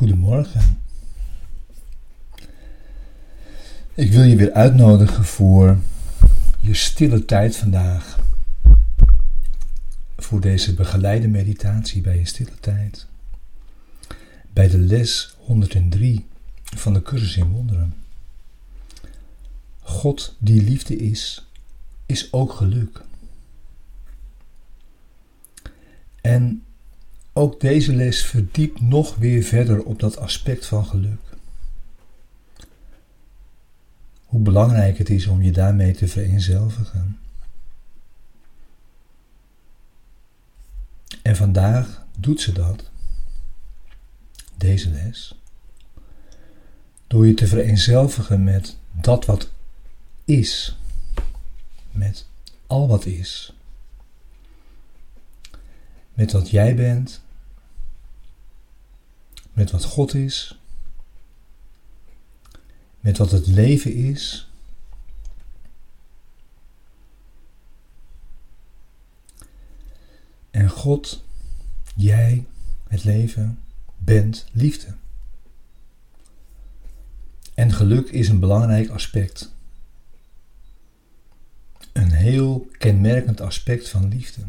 Goedemorgen. Ik wil je weer uitnodigen voor je stille tijd vandaag. Voor deze begeleide meditatie bij je stille tijd. Bij de les 103 van de cursus in wonderen. God die liefde is, is ook geluk. En ook deze les verdiept nog weer verder op dat aspect van geluk. Hoe belangrijk het is om je daarmee te vereenzelvigen. En vandaag doet ze dat, deze les, door je te vereenzelvigen met dat wat is, met al wat is met wat jij bent, met wat God is, met wat het leven is. En God, jij, het leven, bent liefde. En geluk is een belangrijk aspect. Een heel kenmerkend aspect van liefde.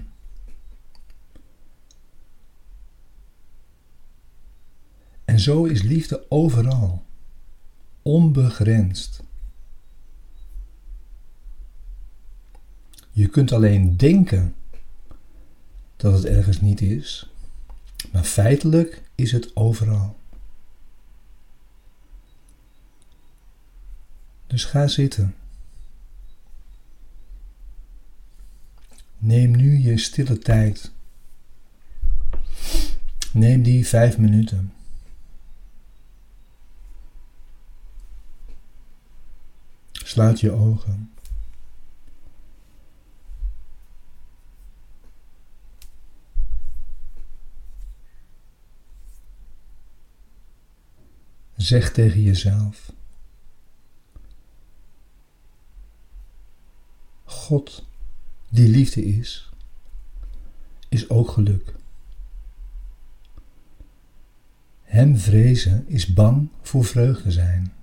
Zo is liefde overal, onbegrensd. Je kunt alleen denken dat het ergens niet is, maar feitelijk is het overal. Dus ga zitten. Neem nu je stille tijd. Neem die vijf minuten. Sluit je ogen. Zeg tegen jezelf: God, die liefde is, is ook geluk. Hem vrezen is bang voor vreugde zijn.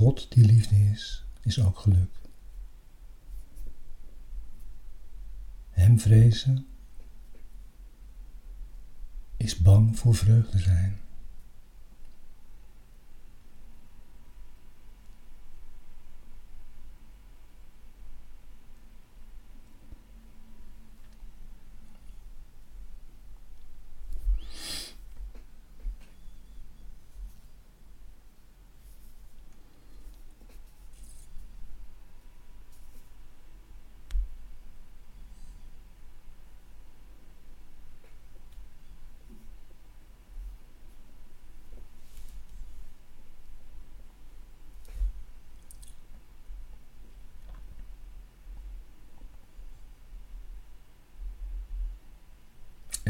God die liefde is, is ook geluk. Hem vrezen is bang voor vreugde zijn.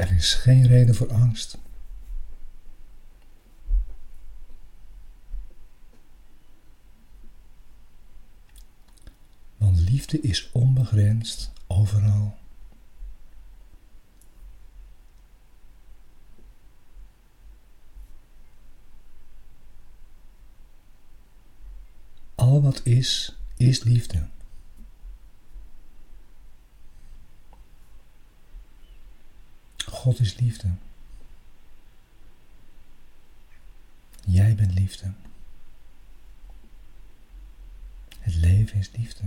Er is geen reden voor angst. Want liefde is onbegrensd overal. Al wat is, is liefde. God is liefde. Jij bent liefde. Het leven is liefde.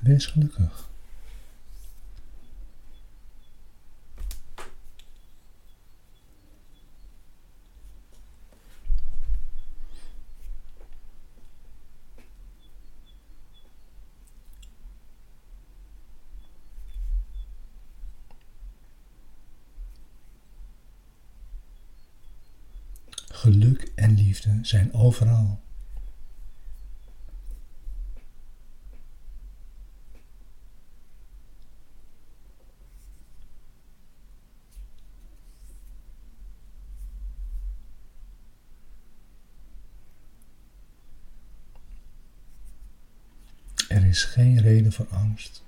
Wees gelukkig. Geluk en liefde zijn overal. Er is geen reden voor angst.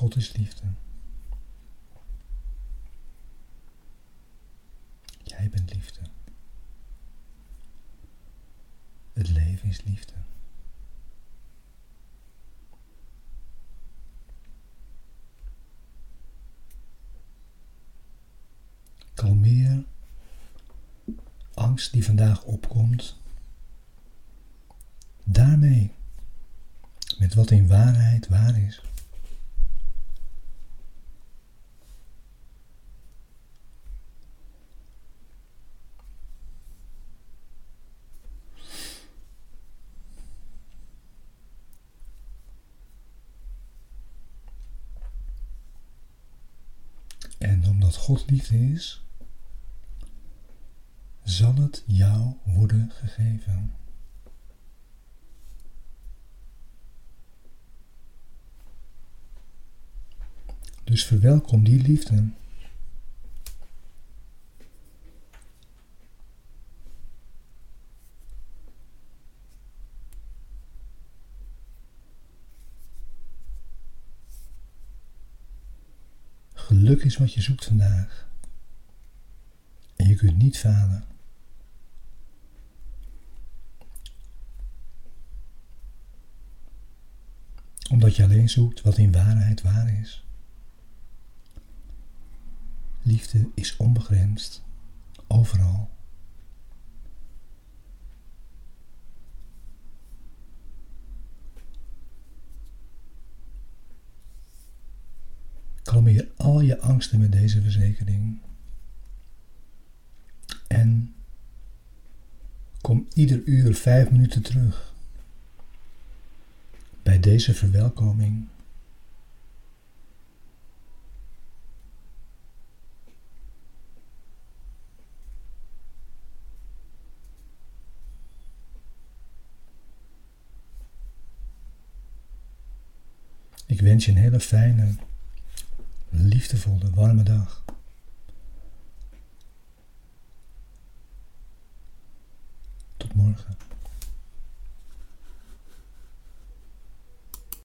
God is liefde. Jij bent liefde. Het leven is liefde. Kalmeer angst die vandaag opkomt. Daarmee, met wat in waarheid waar is. En omdat God liefde is, zal het jou worden gegeven. Dus verwelkom die liefde. Geluk is wat je zoekt vandaag. En je kunt niet falen. Omdat je alleen zoekt wat in waarheid waar is. Liefde is onbegrensd, overal. Kalmeer al je angsten met deze verzekering. En kom ieder uur vijf minuten terug bij deze verwelkoming. Ik wens je een hele fijne liefdevolle, warme dag. Tot morgen.